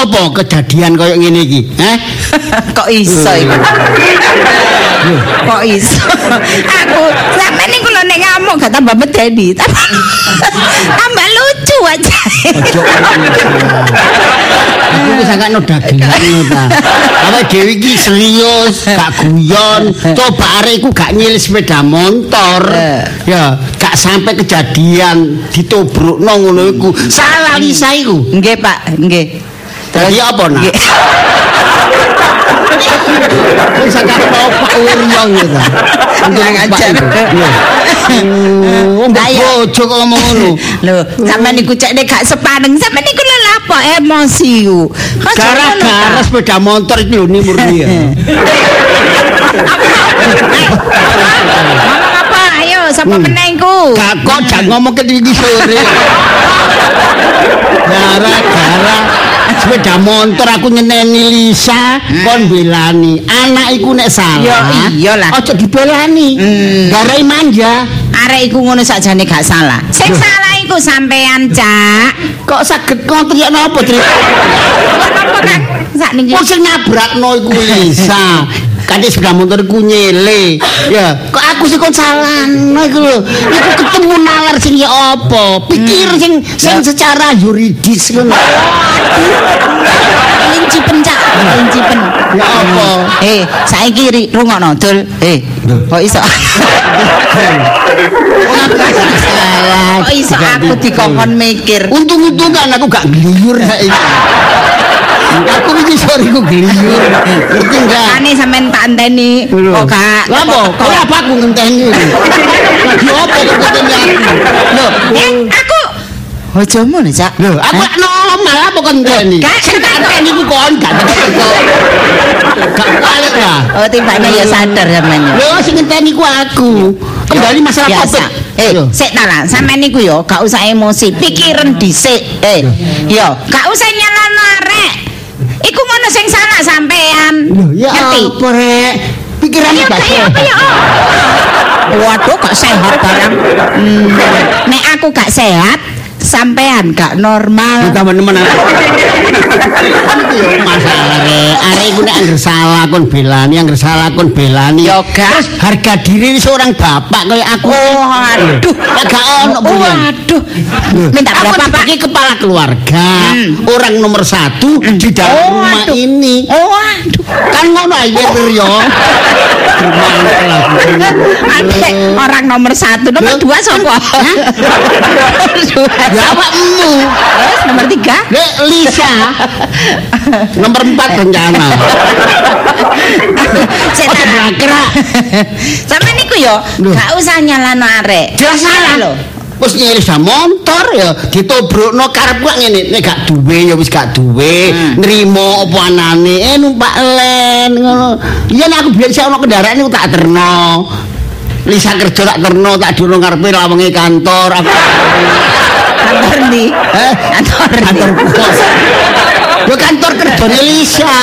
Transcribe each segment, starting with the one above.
apa kejadian kaya ngene iki, eh? Kok iso iku? Kok iso? Aku sampe niku lho nek ngamuk gak tambah medeni. Tambah lucu aja. Aku wis agak no dagelan ta. Awake dhewe iki serius, gak guyon. Coba arek iku gak nyilih sepeda motor. Ya, gak sampai kejadian ditobrokno ngono iku. Salah Lisa iku. Nggih, Pak, nggih. Jadi apa nak? Wis agak Pak Uryong gitu. Kurang ajar. Oh, mbok Ayo. bojo kok ngomong ngono. Lho, sampean niku cek nek gak sepaneng, sampean niku lho apa emosi ku. Gara-gara sepeda motor iki lho ni murni ya. Ngomong apa? Ayo, sapa meneh ku? Gak kok jangan ngomong ke iki sore. Gara-gara sepeda motor aku nyeneni Lisa kon belani. Anak iku nek salah. Ya, iyalah. Ojo dibelani. Garai manja. Arek iku ngono sakjane gak salah. Sing salah iku sampean, Cak. Kok saged kok teriak napa, Trik? Kenapa kan? Sakniki. Kok sing nabrakno iku Lisa. Kate sepeda motor iku nyele. Ya, kok aku sih kon salahno iku lho. Iku ketemu nalar sing ya apa? Pikir sing sing secara yuridis ngono. Lincipen, Cak. Lincipen. Ya apa? Eh, saiki rungokno, Dul. Eh, kok iso? Salah. Kok iso aku dikongkon mikir? Untung-untung aku gak gliyur saiki. Aku sore iku gliyur. Ngerti enggak? Ane sampean tak enteni kok gak Lah apa? Kok apa aku ngenteni? Lagi apa kok ngenteni aku? Lho, Eh, aku Ojo ngono, Cak. lho, aku normal apa kok ngenteni? Sing tak iku kon gak balik lah. Oh, timbane ya sadar sampean. ya. Lho, sing ngenteni ku aku. Kembali masalah biasa. topik. Eh, sik ta lah, sampean niku yo gak usah emosi, pikiran dhisik. Eh, yo, gak usah. Iku ngono sing salah sampean. Ya Ngerti? apa rek? Pikiranmu gak ya? Waduh, gak sehat barang. Hmm, nek aku gak sehat, sampean gak normal. Kita teman-teman Itu ya masalah rek. Arek iku nek angger salah kon belani, angger salah kon belani. Yo, gak. Terus harga diri seorang bapak kayak aku. Oh, aduh. Ya gak ono Oh, bulan. aduh. Minta berapa, sebagai kepala keluarga, Hmm. orang nomor satu di dalam Oh, rumah aduh. ini. Oh, aduh. Kan ngono aja Rio. Ade, orang nomor satu, nomor dua? Dua. Ya awakmu. Terus nomor tiga? Dek Lisa. nomor empat. Cek Ojo tak. gerak. Sama niku yo, gak usah nyalano arek. Jelas salah lho. Wis nyelisa motor ya ditobrokno karep kok ngene nek gak duwe ya wis gak duwe nrimo apa anane eh numpak len ngono. Iya aku biyen sik ono kendaraan iku tak terno. Lisa kerja tak terno tak durung ngarepe lawenge kantor aku Kantor ndi? eh Kantor kantor pos Yo kantor kerjane Lisa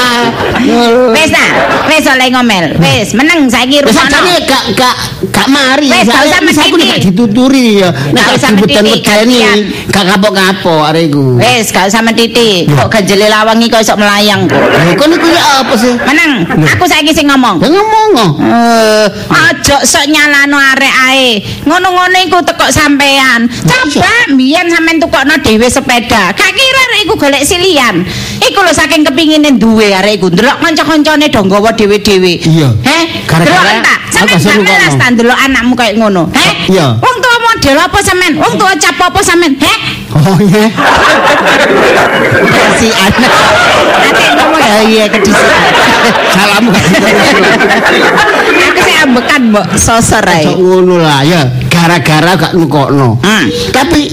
Wis ta, wis oleh ngomel. Wis, meneng saiki Wis rumono. sajane gak gak gak mari. Wes, gak usah Lisa aku dituturi ya. Nek usah mediti, gantian. gak kapok-kapok areku. Wis, gak usah mentiti. Kok ganjele lawangi kok iso melayang kok. Lho kon iku ya apa sih? Meneng, aku saiki sing ngomong. Ya ngomong. oh. Eh, aja sok nyalano arek ae. Ngono-ngono iku teko sampean. Coba mbiyen sampean tukokno dhewe sepeda. Gak kira arek iku golek silian. Iku lho saking kepingine duwe arek iku. Ndelok kanca-kancane do nggawa dhewe-dhewe. Iya. Heh, Gara-gara entak. Melas kono. ta ndelok anakmu kayak ngono. Heh? Iya. Wong tua model apa sampean? Wong tua cap apa sampean? Heh? Oh iya. Si anak. Ate ngomong ya iya kedisian. Salammu gak Aku sih ambekan mbok sosor ae. Sok ngono lah ya. Gara-gara gak nukokno. Hmm. Tapi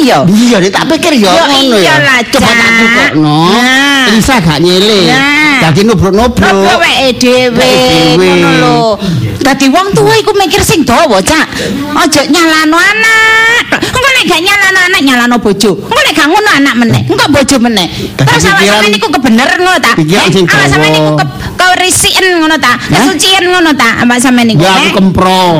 Iya. Iya, tak pikir ya Yo, ngono ya. Coba tak tukokno. Nah. Lisa gak nyele. Dadi Apa nubruk-nubruk. weke dhewe Weke dhewe. ngono lho. Dadi wong tuwa iku mikir sing dawa, Cak. Aja nyalano anak. Engko nek gak nyalano anak, nyalano bojo. Engko nek gak ngono anak meneh, engko bojo meneh. Terus awak sampeyan niku kebener ngono ta? pikiran Eh, awak sampeyan niku ke risiken ngono ta. Kesucian ngono ta, Mbak sampean niku. Ya aku eh? kempro.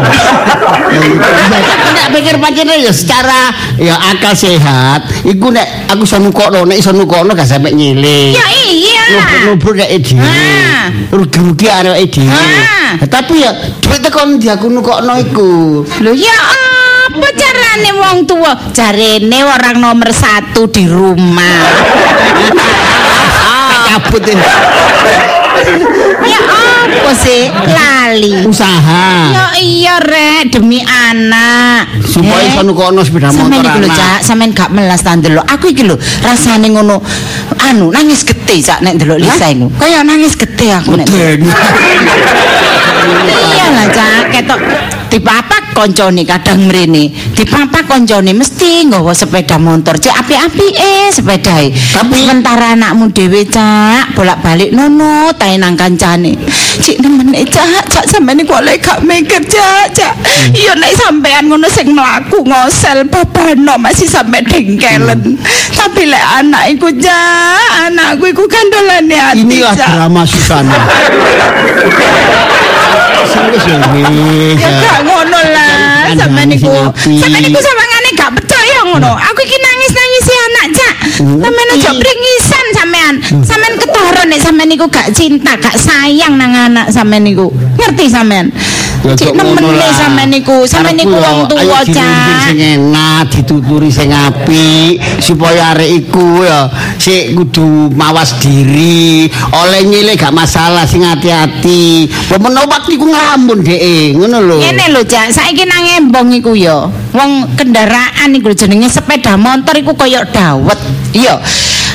Nek pikir pancene ya secara ya akal sehat, iku nek aku iso nukokno, nek iso nukokno gak sampe nyilih. Ya iya. Nubruk nek dhewe. Ah. Rugi-rugi areke dhewe. Ah. Tapi ya duit tekon di aku nukokno iku. Lho ya apa carane wong tua? Jarene orang nomor satu di rumah. Cabut ini. ya apa sih? Lali. usaha. Ya iya rek demi anak. Supaya Eh, iso nukokno sepeda motor Sampeyan iki lho. Cak, sampeyan gak melas ta ndelok. Aku iki lho rasane ngono anu nangis gede Cak nek ndelok Lisa iku. Kaya nangis gede aku nek. Iya lah Cak, ketok dipapak koncone kadang mrene. Dipapak koncone mesti nggawa sepeda motor. Cek api-api eh sepedae. Tapi- sementara anakmu dhewe Cak bolak-balik nono tae nang kancane. Cik nemen eh, Cak, Cak sampeyan kok lek gak mikir Cak, Cak. Iya nek sampean ngono sing mlaku ngosel babano masih sampe dengkelen. Tapi lek anak iku Cak, anakku iku kandolane ati Inilah drama Susana. Serius ya, wis. Ya gak ngono lah, sampean nangis niku. Sampean niku sawangane gak percaya ngono. Aku iki nangis-nangis si anak, Cak. Sampean aja pringisan sampean. Sampean ketara nek sampean niku gak cinta, gak sayang nang anak sampean niku. Ngerti sampean? Nemen lah. sampean niku. Sampean niku wong tuwa, ayo dirumbin sing enak, dituturi sing apik supaya arek iku ya sik kudu mawas diri. Oleh nyilih gak masalah sing hati-hati. Pemen waktu iku ngelamun dhek, ngono lho. Ngene lho, Cak. Saiki nang embong iku ya. Wong kendaraan iku jenenge sepeda motor iku koyo dawet. Iya.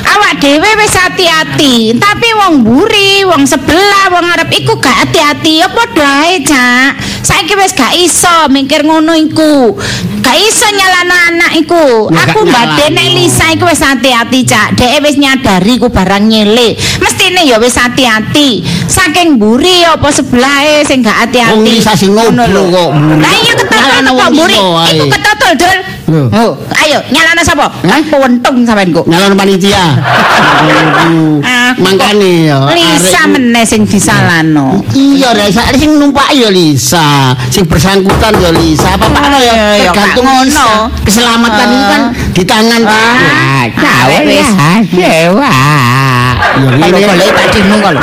Awak dhewe wis hati-hati, tapi wong mburi, wong sebelah, wong arep iku gak hati-hati. Ya padha ae, Cak. Saiki wis gak iso mikir ngono iku. Gak iso nyalano anak iku. Aku nek Lisa iku wis hati-hati, Cak. Dhek wis nyadari ku barang nyele. Mestine ya wis hati-hati. Saking mburi apa sebelahe sing gak hati-hati. Wong Lisa sing Ngono kok. Lah iya kok liya wae. Iku ketotol, Dul. Lho. Oh, ayo nyalano sapa? Hah? Wentung sampean kok. Nyalon panitia. Mangkane ya. Lisa meneh sing disalano. Iya, sak sing numpak ya Lisa, sing bersangkutan ya Lisa. Apa Pak ya tergantung ngono. Lisa. Keselamatan itu kan di tangan Ah, Pak. wis. sewa. Ya ngene golek padimu kalau.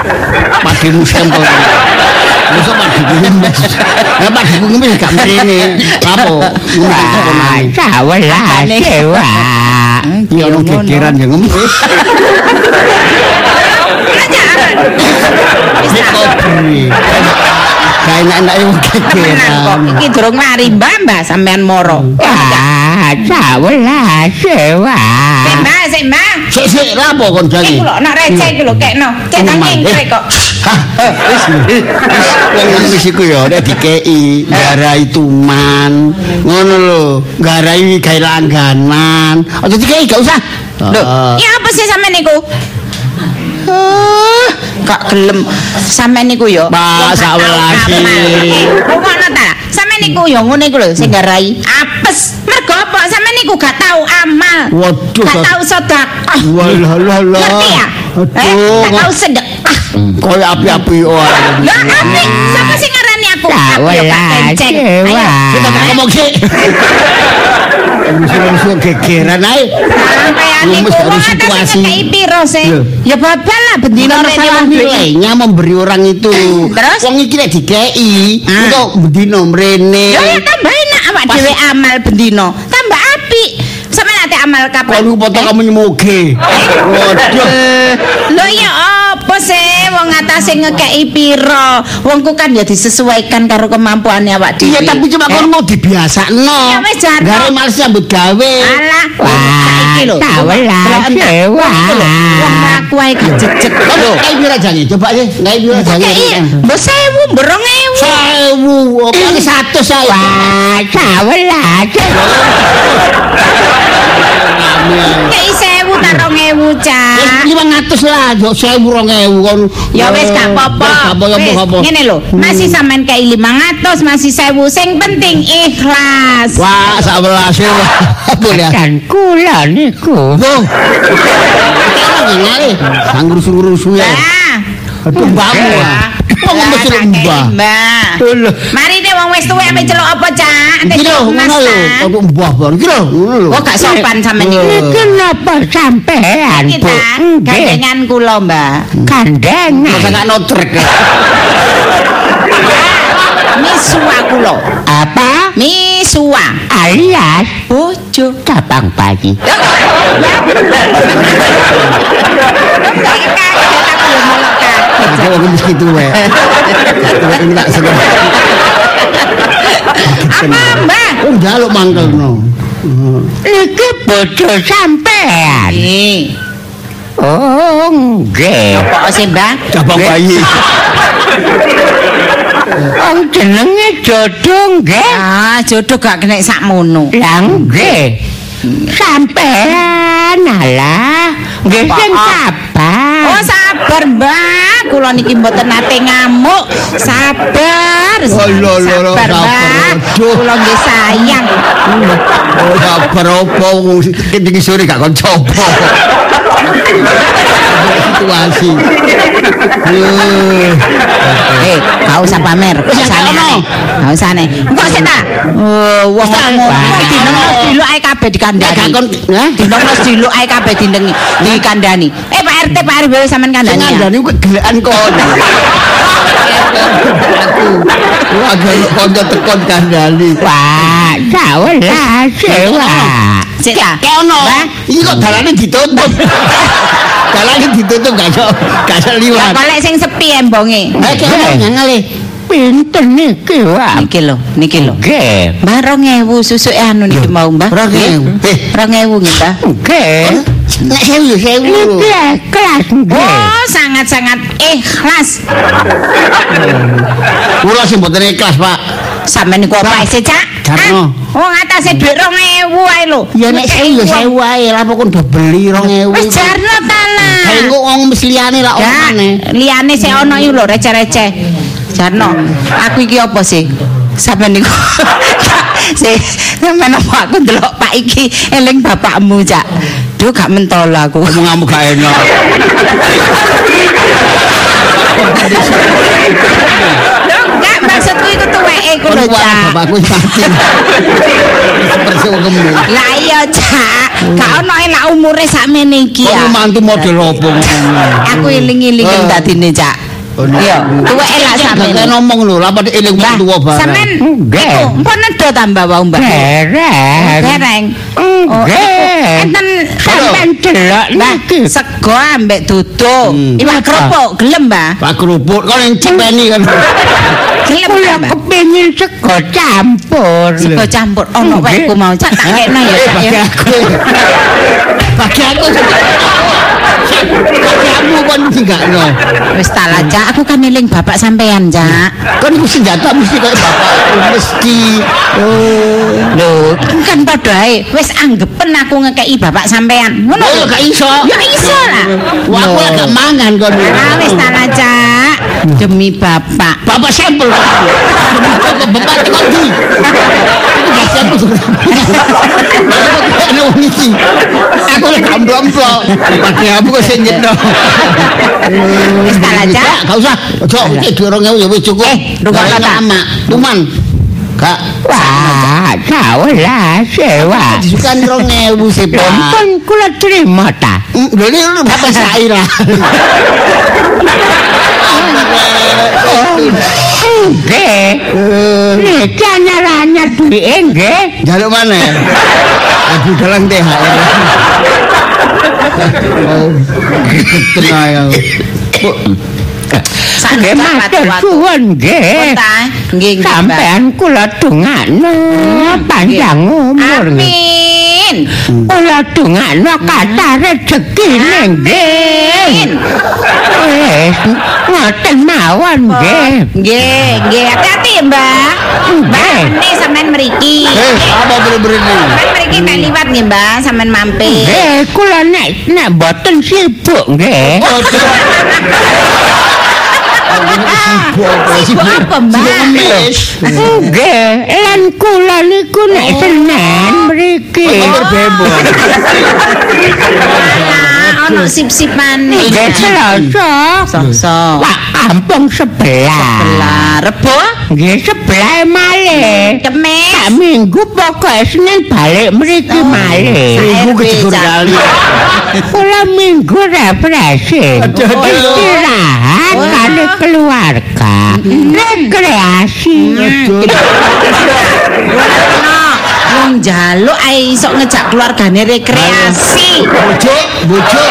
padimu sampel. Masa padimu ngemes. Ya padimu ngemes gak mrene. Apa? Apa nang? Sawelah Apane? sewa. Ya ono gegeran ya. Wis beri. Gak enak-enak yang Temenan kok. gegeran. Iki durung mari Mbak, Mbak sampean moro. Ah, sawelah sewa. Mbak, sik. Sik sik lapo kon jange? Iku lho nak receh iki lho kekno. Cek nang ngingkre kok. Wis wis. Iku ya nek dikeki garai tuman. Ngono lho, garai gawe langganan. Aja dikeki gak usah. Lho, Ah. ya apa sih sampean niku? Ah, gak gelem sampean niku ya. Pak, sawelasi. kamal. Eh, Rungokno ta. Sampean niku ya ngene iku lho sing garai apes. Niku gak tau amal. Waduh, Gak tau sedekah. Walah lah lah. Ngerti ya? Eh, Aduh, gak tau sedekah. koyo api-api ora. Lah apik, sapa sing ngarani aku? Ya Pak Kenceng. Ayo. Kita tak ngomong sih. Musuh-musuh gegeran ae. Sampean niku wong situasi. piro sih? Lho. Ya babal lah masalah wong duwe. nilainya memberi orang itu. Terus? Wong iki nek dikeki, Ah. untuk bendino mrene. Ya ya tambah enak awak dhewe amal bendino. Tambah apik. Sampeyan ate amal kapan? Kalau foto kamu nyemoge. Waduh. Lho ya apa sih wong atase ngekei pira? wongku kan ya disesuaikan karo kemampuane awak dhewe iya tapi cuma kon mau dibiasa no ya wis jan gawe males nyambut gawe alah saiki lho gawe wong aku ae kejecek lho kae piro jane coba ya ngai piro jane mbok sewu mbok 2000 sewu opo 100 sewu gawe lah gawe lah yo sewu rong ewu kon. Ya wis gak apa-apa. ngene lho. Hmm. Masih sampean kae 500 masih 1000 sing penting ikhlas. Wah sak sawelas boleh kan kula niku. Sanggur-sungur-sungur Nah, Aduh mbahmu. Wong Lah, mesti tak mbah. kei, Mbah. Lho. Mari deh wong wis tuwek ape celuk apa, Cak? Ate Iki lho, celuk ngono Mas, lho. ta? Kok mbah bar. Iki lho, ngono lho. Oh, gak sopan sampean Eh. iki. Iki napa sampean, Bu? Kita Nggih. gandengan kula, Mbak. Masa Kandengan. gak notrek. Misua kula. Apa? Misua. Alias Bojo. cabang bayi. Aku wong mesti tuwek. Tuwek iki tak seneng. Apa, Mbak? Oh, njaluk mangkelno. Iki bojo sampean. Eh, Oh, nggih. apa sih, Mbak? Cabang bayi. Wong jenenge jodoh nggih. Ah, jodoh gak kena sakmono. Lah nggih. Sampean alah, nggih sing Oh, sabar. sabar, Mbak. Kula niki mboten nate ngamuk. Sabar. Oh, lho, lho, lho, Sabar. Kula nggih sayang. Oh, sabar wong iki sore gak kon coba. Situasi. Eh, gak usah pamer. Gak Wis, usah gak ono. Gak usah nih. Engko sik ta. Oh, wong ae kabeh dikandani. Gak kon, hah? Dinengno diluk ae kabeh dindengi, dikandani. Eh, Pak RT, Pak RW sampean kandani. ya? ngandani kok gelekan kon. Aku. Wah, gak tekon kandani. Pak, sawelas sewa. Kayak ono. Iki kok dalane ditutup. dalane ditutup gak iso gak iso Ya liwat. golek sing sepi embonge. Eh, ono ngangale. Pinten niki, Wak? Niki lho, niki lho. Nggih. Mbah 2000 susuke anu niki mau, Mbah. Rong ewu. Eh. 2000 nggih, Mbah. Nggih. Nek sewu ya sewu. Niki kelas nggih. Oh, sangat-sangat ikhlas. Kula sing mboten ikhlas, Pak. Sampeyan niku apa sih, Cak? Jarno. Ah, Wong atase dhuwit 2000 ae lho. Ya nek sewu ya sewu ae, lah pokon do beli 2000. Wis jarno ta lah. Kayak kok wong mesti liyane lah Ya, omane. liyane sik ana iku lho receh-receh. Jarno, aku iki apa sih? Sampeyan niku. Sik, sampeyan apa aku ndelok Pak iki eling bapakmu, Cak. Duh gak mentol aku. Ngomong kamu gak enak. Maksudku iku tuweke ku lho, Kon kuat, Cak. Bapakku mati. Seperti wong kemu. Lah iya, Cak. Gak ono elak umure sakmene iki Kok ya. mantu model opo ngono. Aku iling-iling Eh. dadine, Cak. Oh. Iya, elak Gak sakmene. kaya ngomong lho, pada eling wong tuwa barang. Sampean Nggih. mpun nedo tambah wae, Mbak. Dereng. Dereng. Oh, Nggih. enten Sampeyan delok niki. sego ambek duduk. Hmm. Iwak kerupuk gelem, Mbah. Pak kerupuk kok yang cepeni kan. Gelem, Mbah. kepengin sego campur. Sego campur ono Nggih. wekku mau. Cak tak kena ya, Eh, bagi ya. aku. Bagi aku. Bagi aku kan tinggalno. Wis tak lah, Cak. Aku kan eling bapak sampean, Cak. Kan iku senjata mesti kayak bapakku mesti. Oh. Lho, kan padha ae. Wis anggepen aku ngekeki bapak sampean. Ngono. Lho. gak iso. Ya iso lah. Aku agak mangan kon. Ah, wis tak lah, Cak. Demi bapak. Bapak sampel. Kok bapak kok di. Aku gak siap. Aku wong iki. Aku lek amblok-amblok. Pakai aku kok sing nyetok. Wis tak lah, Cak. Gak usah. Ojo iki dorong ya wis cukup. Eh, rungokno Gak tak? lama. Tuman. Gak. Wah, sawelas sewa. Disukan rong ewu Pak. Pun kula terima ta. Mm, Lho ini bapak Saira. Nggih. Niki anyar-anyar duwike nggih. Jaluk mana? Abu dalang THR. Oh, tenang ya. Sak Nggih matur suwun nggih. Nggih nggih. Sampean kula dongakno panjang umur nggih. Amin. Kula dongakno kathah rezekine nggih. Wis ngoten mawon nggih. Nggih, nggih. Hati-hati, Mbak. Mbak, ini sampean mriki. Eh, apa ini? Sampean mriki tak liwat nggih, Mbak, sampean mampir. Nggih, kula nek nek boten sibuk nggih. Oh, Sibuk apa, Mbak? Sibuk ngemis. Nggih, lan kula niku nek Senin mriki. Oh, berbebo. Nah, ono sip-sipane. Nggih Selasa. Selasa. Wah, kampung sebelah. Lah, Rebo? Nggih sebelah malih. Kemis. Sak minggu pokoke Senin balik mriki malih. Minggu RW, ketiga Cak. kali. Kula minggu refreshing. Aduh, aduh. Istirahat kali keluarga. Rekreasi. Ono wong njaluk ae iso ngejak keluargane rekreasi. Bojo, bojo.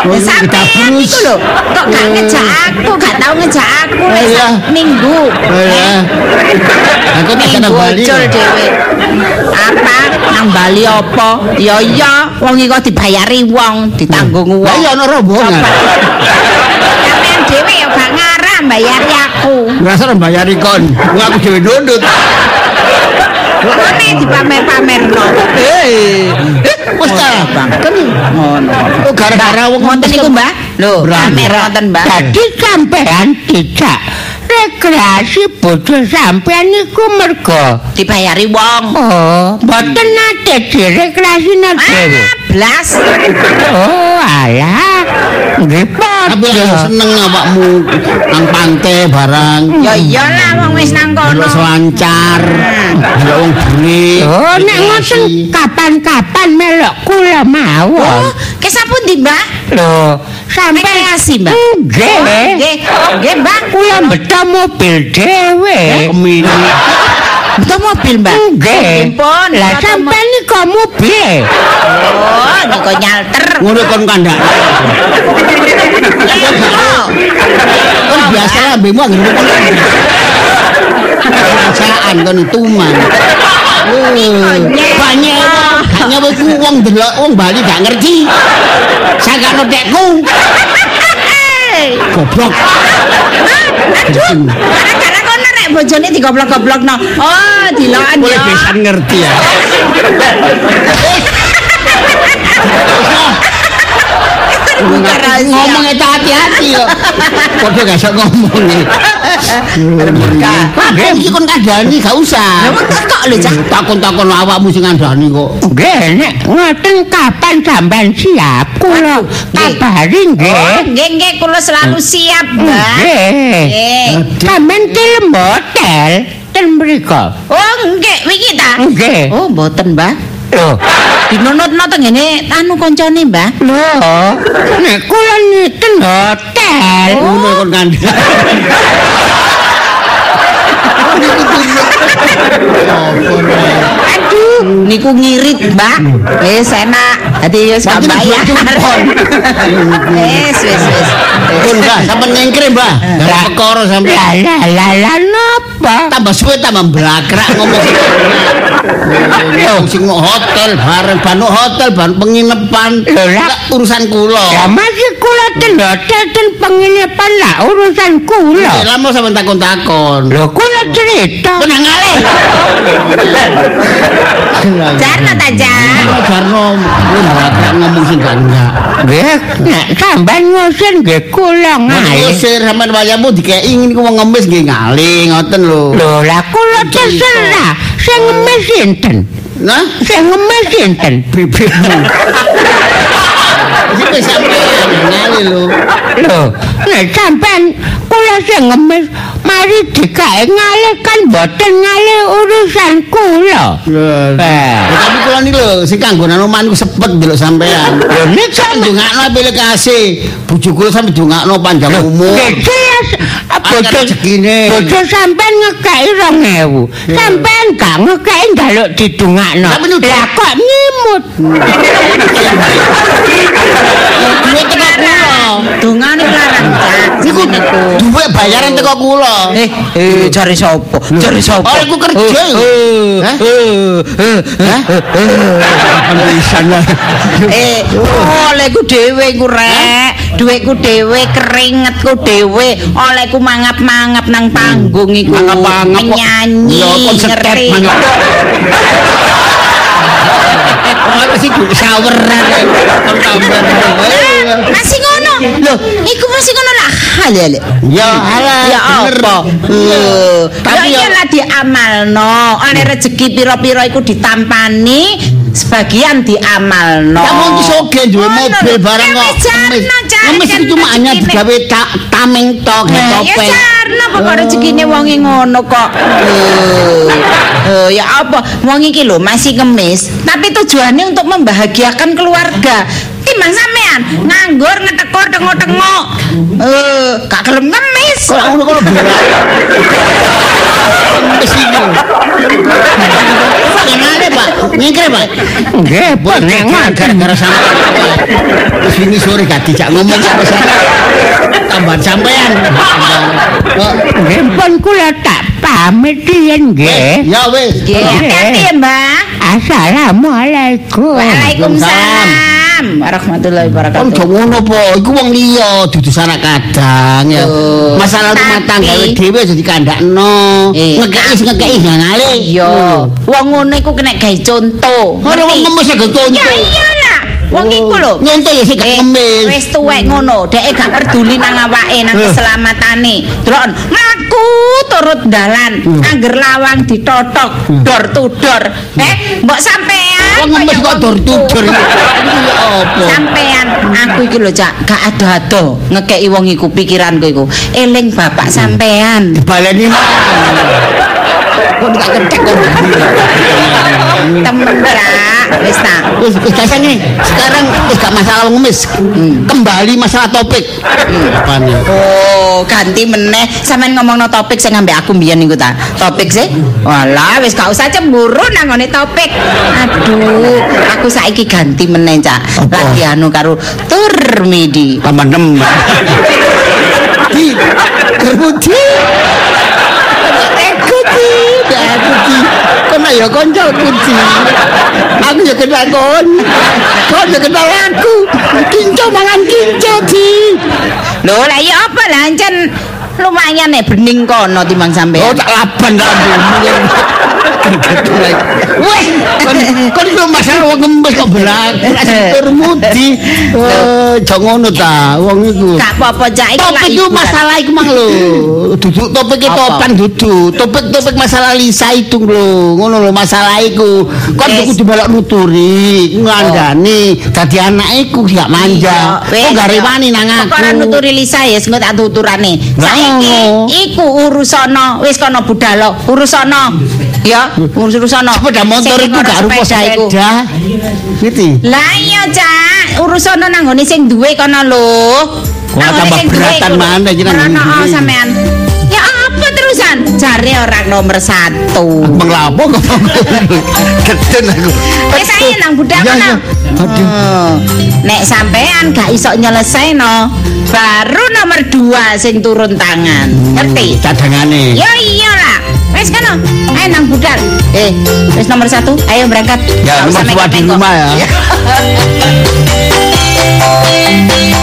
Ya sampean iku lho, kok gak ngejak aku, gak tau ngejak aku wis Iya. minggu. Oh ya. Aku tak kena Bali. dhewe. Apa nang Bali apa? Ya iya, wong iku dibayari wong, ditanggung wong. Lah iya ono rombongan. Sampeyan dhewe ya gak ngarah bayari aku. Ngerasa orang bayari kon. Aku dhewe ndundut. Kene dipamer-pamerno. Eh, wis ta. Kan Ngono. oh, gara-gara wong Wonten niku, Mbah? Lho, pamer wonten, Mbah. Jadi sampean tidak rekreasi bojo sampean niku mergo Dibayari wong. oh mboten nate direkreasi dhewe. Ah, blas. Oh alah. Nggih Tapi aku seneng awakmu nang pantai barang. Ya iyalah wong wis nang kono. Delok selancar. Delok wong buri. Oh nek ngoten kapan-kapan melok kula Oh, mawon. kesapundi, Mbah? Lho, sampean Rekreasi, Mbah. Nggih. Nggih, nggih, Mbah. Kula mbeta mobil dhewe. Kemini. Betul mobil, Mbah. Nggih. Pun. Lah sampean niku mobil. Oh, niku nyalter. Ngono kon kandak. Kon biasa lah mbemu anggere kon. Kerajaan kon tuman. Banyak hanya ku wong delok wong Bali gak ngerti. Sakano tekku. Goblok. Aduh, bojone digoblok-goblokno. Oh, dilokan Boleh ya. bisa ngerti ya. ngomong itu hati-hati yo. Padha gak iso ngomong. Aku iki kon kandhani gak usah. Lah, kok lho, Cak. Takon-takon awakmu sing kandhani kok. Nggih, nek ngoten kapan sampean siap kula kabari Oh, nggih. nggih nggih kula selalu siap, Mbah. Nggih. Nggih. Sampeyan film hotel ten mriku. Oh, nggih, wingi ta? Nggih. Oh, mboten, Mbah. Lho, Dinunutno tengene anu kancane, Mbah. lho. Nek kula niten hotel. Ngono kon kandhani. Aduh, niku ngirit, Mbak. Wis enak. Dadi wis gak bayar. Wis, wis, wis. Pun Mbah, sampean nyengkre Mbah. Gara perkara sampean. Lah lah lah lah napa? tambah suwe tambah blakrak ngomong ngomong sing mau hotel bareng banu hotel ban penginapan lah. Lah, urusan kula Ya masih kula ten hotel ten penginapan lah urusan kula. lama sampean takon-takon Lho kula cerita. tenang ale Jarno ta, Jan? Jarno blakrak ngomong sing gak enggak Nggih, nek sampean ngusir nggih kula ngalih. Ngusir sampean wayamu dikei ingin ku wong ngemis nggih ngalih ngoten lho. Lho lah kula terserah sing ngemis sinten? Nah, Sing ngemis sinten? bibirmu. Iki sampean ngalih lho. Lho, nek sampean sing ngemis mari dikae ngalih kan mboten ngalih urusan kula. Eh, tapi kula niki lho sing kanggonan omah niku sepet ndelok sampean. Lho nek Kan ndongakno pilih kasih. Bojo kula sampe ndongakno panjang umur. Nggih bojo rezekine. bojo sampean ngekeki 2000. Sampean gak ngekeki njaluk didungakno. Lah kok nyimut? Duwe teko kula. Dongane larang, niku. duwe bayaran teko kula. Eh, eh jare sapa? Jare sapa? Oh, iku kerja. Hah? Hah? Lah. Eh, olehku dhewe iku rek. Duitku dhewe, keringetku dhewe. Olehku mangap-mangap nang panggung iku. Mangap-mangap. Nyanyi, ngeri. saweran kon tambah. Masih ngono. Loh, iku masih ngono lah. Hale hale. Ya alah. Ya apa? Tapi ya iyalah diamalno. Oleh rezeki pira-pira iku ditampani. Sebagian diamalno. Kamu iki soge duwe Ngono mobil barang kok. Ngemis itu cuma hanya digawe ta- tameng tok ya topeng. jarno pokok rezekine wong e ngono kok. Eh, ya apa? Wong iki lho masih ngemis, tapi tujuannya untuk membahagiakan keluarga. Nganggur ngetekor tengok-tengok. Eh, gak gelem ngemis. Kok ngono kok berat. Ngemis itu. Kenale, Pak? Nyengkre, Pak. Nggih, Boleh pengen gara-gara sampe. Wis wingi sore gak dijak ngomong karo sampe. Tambah sampean. Kok Nggih, pun kula tak pamit yen nggih. Ya wis. Nggih, hati-hati ya, Mbak. Assalamualaikum. Waalaikumsalam warahmatullahi Kon wabarakatuh. do ngono po, iku wong liya dudu sanak kadang ya. Masalah rumah tangga dhewe aja dikandakno. Eh, Ngekeki sing ngekeki ngale. Iya, wong ngono iku kena gawe contoh. Ora wong ngemis ya contoh. Ya iyalah. Wong iku lho. Nyontoh ya sing gak Eh, ngemis. Wis tuwek ngono, dhek gak peduli nang awake, nang Eh. keselamatane. Delok mlaku turut dalan, Hmm. angger lawang ditotok door to door. Eh, mbok sampean Kaya kok dor tudur. Ya apa? Sampean, aku iki lho, Cak, gak ada-ada ngekeki wong iku pikiranku iku. Eling bapak sampean. Dibaleni. Cak. Wis sekarang wis masalah ngemis. Kembali masalah topik. Oh, ganti meneh. Sampeyan ngomongno topik sing ambek aku mbiyen niku ta. Topik sih. Walah, wis gak usah cemburu nang ngone topik. Aduh, aku saiki ganti meneh, Cak. Lagi anu karo Turmidi. tambah nemen. Di kerbudi. Aku di, aku di. Kono ya konco kunci. Aku ya kenal kon. Kon ya kenal aku. Kinco mangan kinco di. Lho, lah ya apa lah lumayan nih bening kono timbang Oh sampean. tak laban Weh, kon kon itu masalah wong ngemis kok berak. Termudi. Eh, jangan ngono ta, wong iku. Gak apa-apa, Cak. Iki Topik itu masalah iku mang lho. Duduk topik itu Apa? topan duduk. Topik-topik masalah Lisa itu lho. Ngono lho masalah iku. Kon kudu balak nuturi, ngandani. Dadi anak iku gak manja. Kok gak rewani nang aku. Kok nuturi Lisa ya, sing tak tuturane. Saiki ngono. iku urusana, wis kono budal urusana. Ya, urusana. Sepeda motor iku gak rupa iku. sepeda. Gitu. Lah iya, Cak. Urusana nang ngone sing duwe kono lho. Nang ngone tambah beratan mana iki nang Ora ngene ono duwe. sampean. Ya apa terusan? Jare orang nomor satu. Menglapo kok. Geden aku. Wis ae nang kono. ya. Aduh. Nek sampean gak iso nyelesaino, baru nomor dua sing turun tangan. Ngerti? Cadangane. Ya iyalah. Wes kono. Ayo nang budal. Eh, wis nomor satu. Ayo berangkat. Ya, nomor dua di mengko-mengko. rumah ya.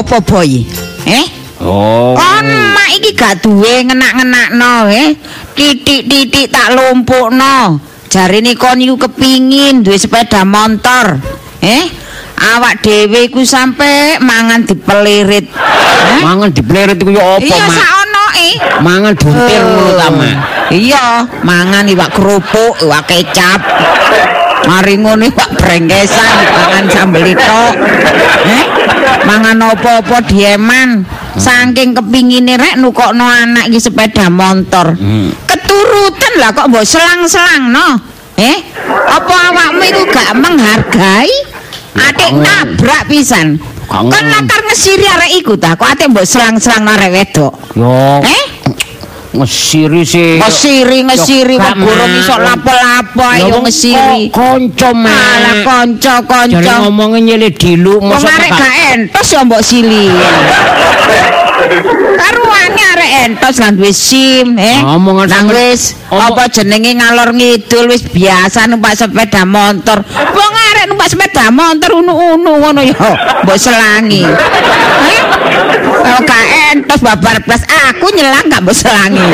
apa, Boy? Eh? Oh. Oma iki gak duwe ngenak-ngenakno, eh. Titik-titik tak lumpukno. Jarine kon iku kepingin duwe sepeda motor. Eh? Awak dhewe iku sampe mangan dipelirit. Eh? Mangan dipleret iku ya apa, Iya Mak? saono eh. Mangan buntir ngono ta, Mak? Iya, mangan iwak kerupuk, iwak kecap. Mari ngono iwak brengkesan, mangan sambel itu. Eh? Mangan apa-apa dieman. Saking kepingine rek nukokno anak iki sepeda motor. Keturutan lah kok mbok selang-selang no. Eh? Apa awakmu iku gak menghargai? Atik nabrak pisan. Kan latar ngesiri arek iku ta, kok ate mbok selang-selang arek wedok. Yo. Eh? Ngesiri sih. Ngesiri ngesiri Yo, kok gurung iso lapo-lapo ayo wong ngesiri. Kanca mak. Alah Jare kanca-kanca. ngomongnya nyele dilu mosok arek gak entos ya mbok sili. Karuane arek entos kan wis SIM, eh. Omongan Nang wis apa jenenge ngalor ngidul wis biasa numpak sepeda motor. Wong arek numpak sepeda motor unu-unu ngono ya. Mbok selangi. Eh? Gak entos babar blas aku nyelang gak mbok selangi.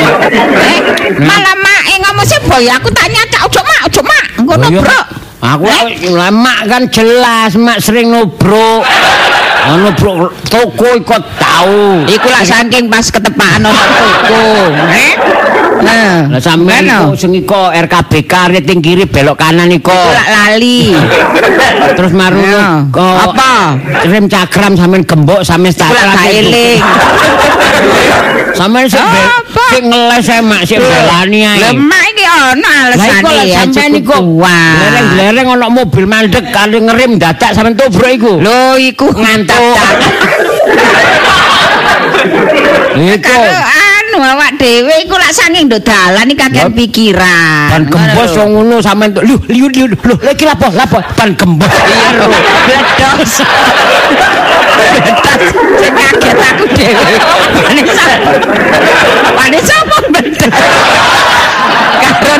Eh? Malah mae ngomong sih boy aku tanya cak ojo mak ojo mak ngono Oh, bro. Aku Eh? lah, mak kan jelas mak sering nubruk. Ono bro toko ikut tahu. Iku lah saking pas ketepaan ono toko. Eh? Nah, Lah sampean kok sing iko RKBK rating kiri belok kanan iko. Lak lali. Terus maru kok Apa? Rem cakram sampean gembok sampean gak eling. Sampean sing ngeles ae mak sing belani ae. Lemah iki ono Lah alesane lah ya sampean iku lereng-lereng ono mobil mandek kali ngerim dadak sampean tubruk iku. Lho iku ngantuk. Iku Karo anu awak dhewe iku lak saking nduk dalan iki kakek pikiran. ban gembos wong ngono sampean lho liu liu lho iki lapo lapo ban gembos iya lho Bledos. Bledos. Sing kaget aku dhewe. Pane sapa? Pane sapa bledos? Karo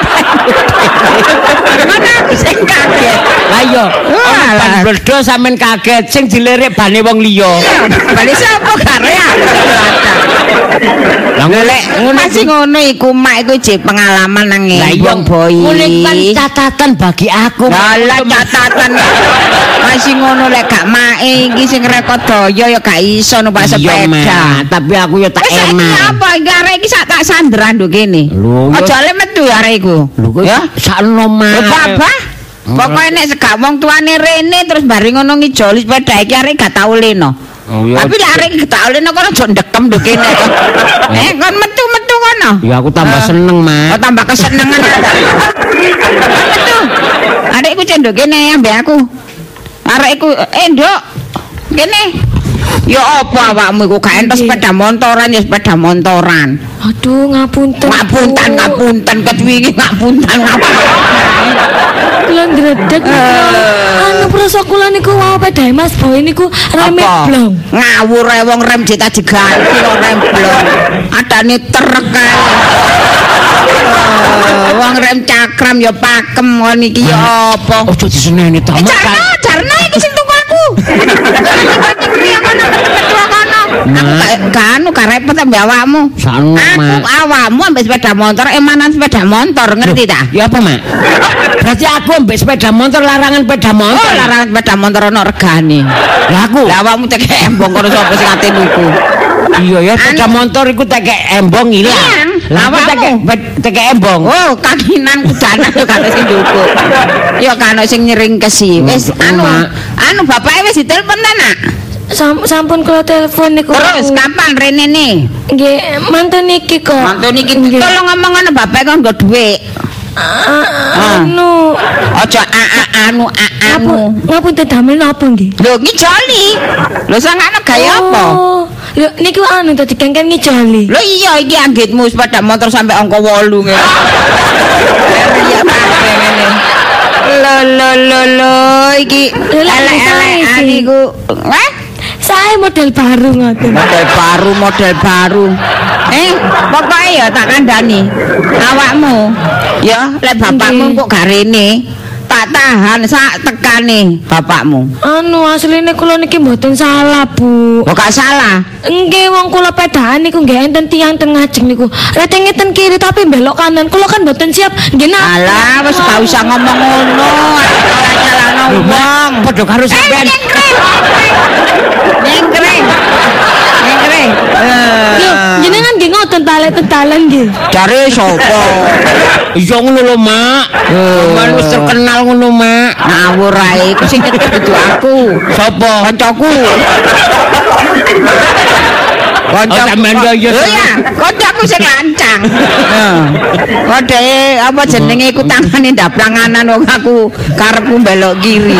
Mana aku sing kaget. Lah iya ban bledos sampean kaget sing dilirik bane wong liya Pane sapa kare aku. lah ngono Masih ngono iku mak iku jek pengalaman nang lah iya boy. iku kan catatan bagi aku Lah catatan masih ngono lek gak mae iki sing rekod daya ya gak iso numpak Mak. sepeda. tapi aku ya tak Wis saiki eman apa iki arek iki sak tak kene. Lho, ya- Aja le metu arek iku. lho kok Ya. sakno Lho mak apa? Pokoke nek segak wong tuane rene terus bari ngono ngijoli sepeda iki arek gak tau leno. Oh, iya. Tapi lek arek gak tau leno kok aja ndekem nduk kene. Eh kon metu-metu kono. ya aku tambah Ah. seneng Oh mak tambah kesenengan. Metu. Adekku cendok kene ambek aku. Arekku eh nduk. Kene. Ya apa awakmu iku gak entos sepeda motoran ya sepeda motoran. Aduh, ngapunten. Ngapunten ngapunten ketwingi ngapunten ngapunten. Kula ndredeg. Anu prasa kula niku wau pedae Mas Boy niku reme blong. Ngawur ae wong rem dita diganti kok rem blong. Adane trek kae. Eh, Wong rem cakram ya pakem ngono iki ya apa? ojo diseneni to Eh, mak Jarno, Jarno iki sing tuku aku. Iya kono, metu kono. Aku gak- gak anu gak repot ambek awakmu. Aku awakmu ambek sepeda motor, emanan sepeda motor, ngerti ta? Ya apa, Mak? Berarti aku ambek sepeda motor larangan sepeda Oh, motor. larangan sepeda motor ono regane. Lah aku. Lah awakmu tek embong kono sapa sing ate nuku? Iya ya sepeda motor iku teke embong ilang. Lah aku Awakmu. teke teke embong. Oh, kakinan kudanan yo kan sing nduku. Yo kan sing nyeringkesi. Wis anu, anu bapake wis ditelepon ta, Nak? Sam, sampun kula telepon niku. Terus kapan rene nih? Nggih, mantu niki kok. Mantu niki tolong ngomong ngono bapak kan nggo dhuwit. Ah, Anu, Aja a a anu a anu. ngapunten damel napa nggih? Lho ngijoli. Lho sangane gaya apa? Oh, lho niku anu dadi kengken ngijoli. Lho iya iki anggitmu sepeda motor sampai angka 8 ngene. Iya ngene. Lho lho lho lho iki Lho, lah, elek-elekan Saya model baru ngoten. Model baru, model baru. Eh, pokoknya ya tak kandani. Awakmu, ya, lek bapakmu kok gak rene, tak tahan sak tekane bapakmu. Anu asline kula niki mboten salah, Bu. Kok gak salah? Nggih wong kula pedaan niku nggih enten tiyang ten ngajeng niku. Reteng ngeten kiri tapi belok kanan. Kula kan mboten siap. Nggih nak. Alah, wis gak usah ngomong ngono. Ora nyalano wong. Padha karo Eh, sampean. nyengkring. Nyengkring. Lho, Eh, jenengan nggih ngoten talen-talen nggih. Jare sapa? Iya ngono lho, Mak. Sampean wis terkenal ngono, Mak. Ngawur ae, iku sing itu aku. Sapa? Kancaku. Oh, sampean ya, kancaku sing lancang. Heeh. Kode apa jenenge iku tangane ndaplanganan wong aku karepku belok kiri.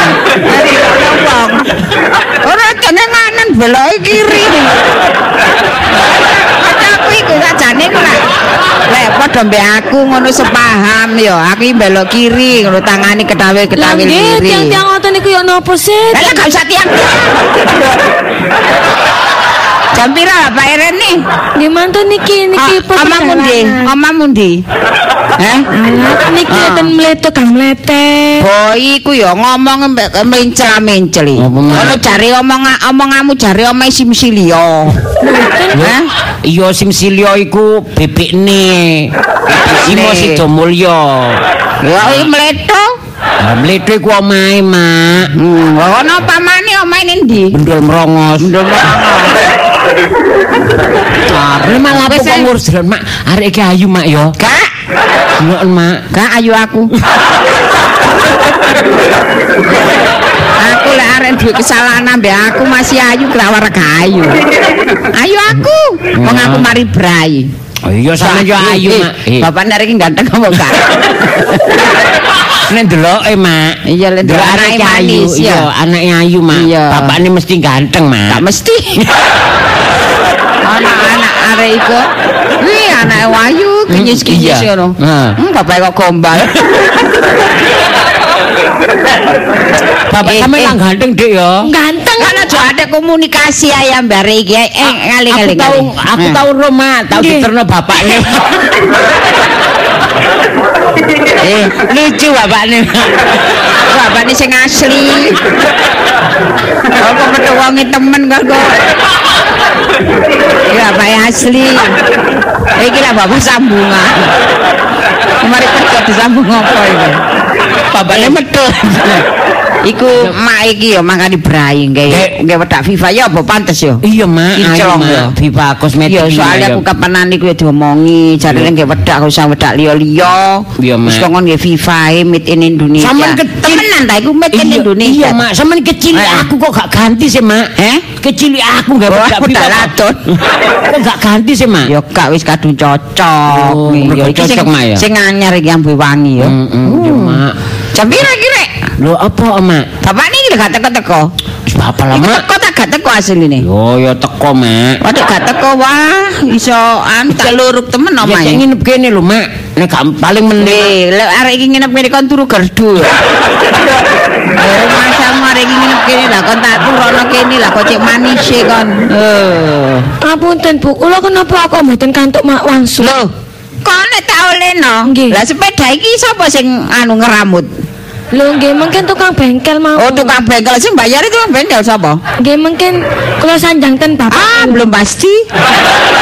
Ora jenenganan belok kiri. Kancaku iku sajane ku lah. padha mbek aku ngono sepaham ya. Aku iki belok kiri ngono tangane Lah ketawe-ketawe nggih, kiri. tiang-tiang ngoten niku ya napa sih? Lah gak usah tiang. Jam pira Pak Irene? Nggih mantun niki niki Ah, Omamu ndi? Omamu ndi? Heh? Alah niki Ah. ten mleto kang mlete. Boy iku ya ngomong mbek Mak? Ngono jare omong omonganmu jare omahe simsilio. Hah? Iya Simsilio iku bebekne. Simo Sidomulyo. Ya iki mleto. Lah mleto iku omahe, Mak. Hmm, ono pamane omahe ning ndi? Bendol merongos. Ndol Arep malah apa Wis, kok eh. ngurus jalan, Mak? Arek iki ayu, Mak yo. Kak, Ngono, Mak. Kak ayu aku. aku lek arek duwe kesalahan ambek aku masih ayu kelawar gak ayu. Aku. Wong aku mari brai. Oh iya sampe yo ayu, Eh, Mak. Eh, Bapak nek iki ganteng apa gak? Nek ndeloke, Mak. Iya, lek Ndelok anake ayu, iya, anake ayu, Mak. Bapakne mesti ganteng, Mak. Gak mesti. Anak-anak arek iku. Wih, anak wayu kinyis-kinyis iya. ngono. Heeh. Hmm, bapak kok gombal. Bapak Eh, sampe eh. ganteng, Dik yo. Ganteng Kan aja ada komunikasi ayam bare iki. Eh, ngali. Aku tahu, aku Hmm. tahu Roma, tahu diterno bapaknya. eh, lucu bapaknya. Bapak ini sing asli. Kok ketemu wonge temen kok kok. Ya, bapak asli. Iki lah bapak sambungan. Kemarin kerja disambung apa iki? Bapaknya metu. Iku mak iki ya mangkane brai nggih. Nggih wedak FIFA ya apa pantes ya? Iya, Mak. Ayo, Kinclong, ya. Viva kosmetik. Ya soalnya iya, aku kapanan iku ya diomongi, jarene nggih wedak gak usah wedak liya-liya. Iya, Mak. Wis kok nggih FIFA e made in Indonesia. Sampeyan ket- temenan ta iku made in Iya, Indonesia. Iya, Mak. Sampeyan kecil Eh. aku kok gak ganti sih, Mak. Eh? Kecil aku gak bedak bedak Viva. ladon. Kok gak ganti sih, Mak? Ya gak wis kadung cocok. Oh, ya cocok, Mak, ya? Sing anyar iki ambu wangi ya. Heeh, Mak. Jam pira iki rek? Lho apa, Mak? Bapak niki lho gak teko-teko. Wis Bapak lah, Mak. teko tak gak teko asline. Yo, yo teko, Mak. Waduh gak teko wah iso an tak luruk temen Ya omahe. cek nginep kene lho, Mak. Nek gak paling meneh. Nih, lek arek iki nginep kene kon turu gerdu. Eh, masa arek iki nginep kene lah kon tak turono kene lah kok cek manis e kon. Eh. Apunten Bu, kula kenapa kok mboten kantuk mak wangsul? Loh, kok Nggih. Lah sepeda iki sapa sing anu ngeramut? Lho nggih mungkin tukang bengkel mau. Oh, tukang bengkel sing bayar itu bengkel sapa? Nggih mungkin kula sanjang ten bapak. Ah, belum pasti.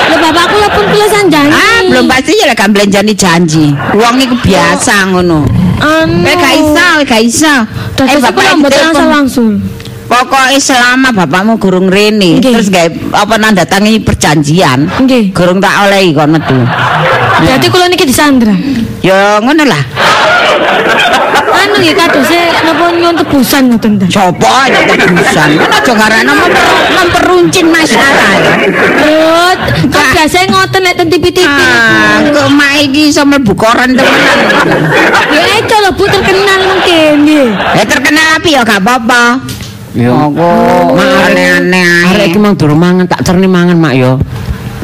Lho bapak kula pun kula sanjangi. Ah, belum pasti ya gak belanjani janji. Wong iku biasa ngono. Anu. Eh, gak iso, gak iso. Eh, kula bapak mboten ditelepon. Pokoknya selama bapakmu gurung rene Nggih. terus gawe apa nanda tangi perjanjian Nggih. gurung tak olehi kon metu. Berarti kula niki disandra. Ya ngono lah. Anu nggih kadose napa nyuwun tebusan ngoten ta. Coba aja tebusan. Kan aja memper- memperuncin masalah ya. Lho, kok biasa ngoten nek ten TV-TV. Ah, kok mak iki iso mlebu koran temenan. Ya itu lho Bu terkenal mungkin nggih. Ya terkenal api ya gak apa-apa. Yo. Oh, Mak, aneh-aneh. Arek iki mang durung mangan, tak terni mangan, Mak yo.